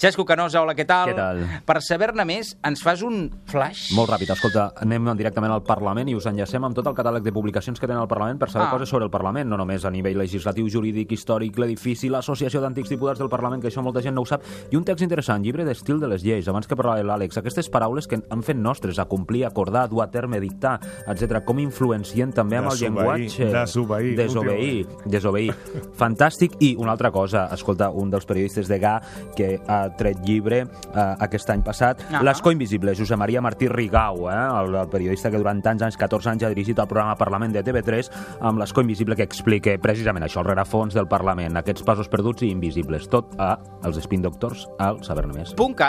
Xesco Canosa, hola, què tal? Què tal? Per saber-ne més, ens fas un flash? Molt ràpid, escolta, anem directament al Parlament i us enllacem amb tot el catàleg de publicacions que tenen al Parlament per saber Ah. coses sobre el Parlament, no només a nivell legislatiu, jurídic, històric, l'edifici, l'associació d'antics diputats del Parlament, que això molta gent no ho sap, i un text interessant, llibre d'estil de les lleis, abans que parlava l'Àlex, aquestes paraules que han fet nostres, a complir, acordar, dur a terme, dictar, etc. com influencien també amb el llenguatge... desobeir, Desobeir, desobeir. Fantàstic. I una altra cosa, escolta, un dels periodistes de GA que ha tret llibre eh, aquest any passat, Ah. L'escó invisible, Josep Maria Martí Rigau, eh, el, el periodista que durant tants anys, 14 anys, ha dirigit el programa Parlament de TV3 amb l'escó invisible que explica precisament això, el rerefons del Parlament, aquests passos perduts i invisibles. Tot a els Spin Doctors, al Saber-ne més. Punt cat.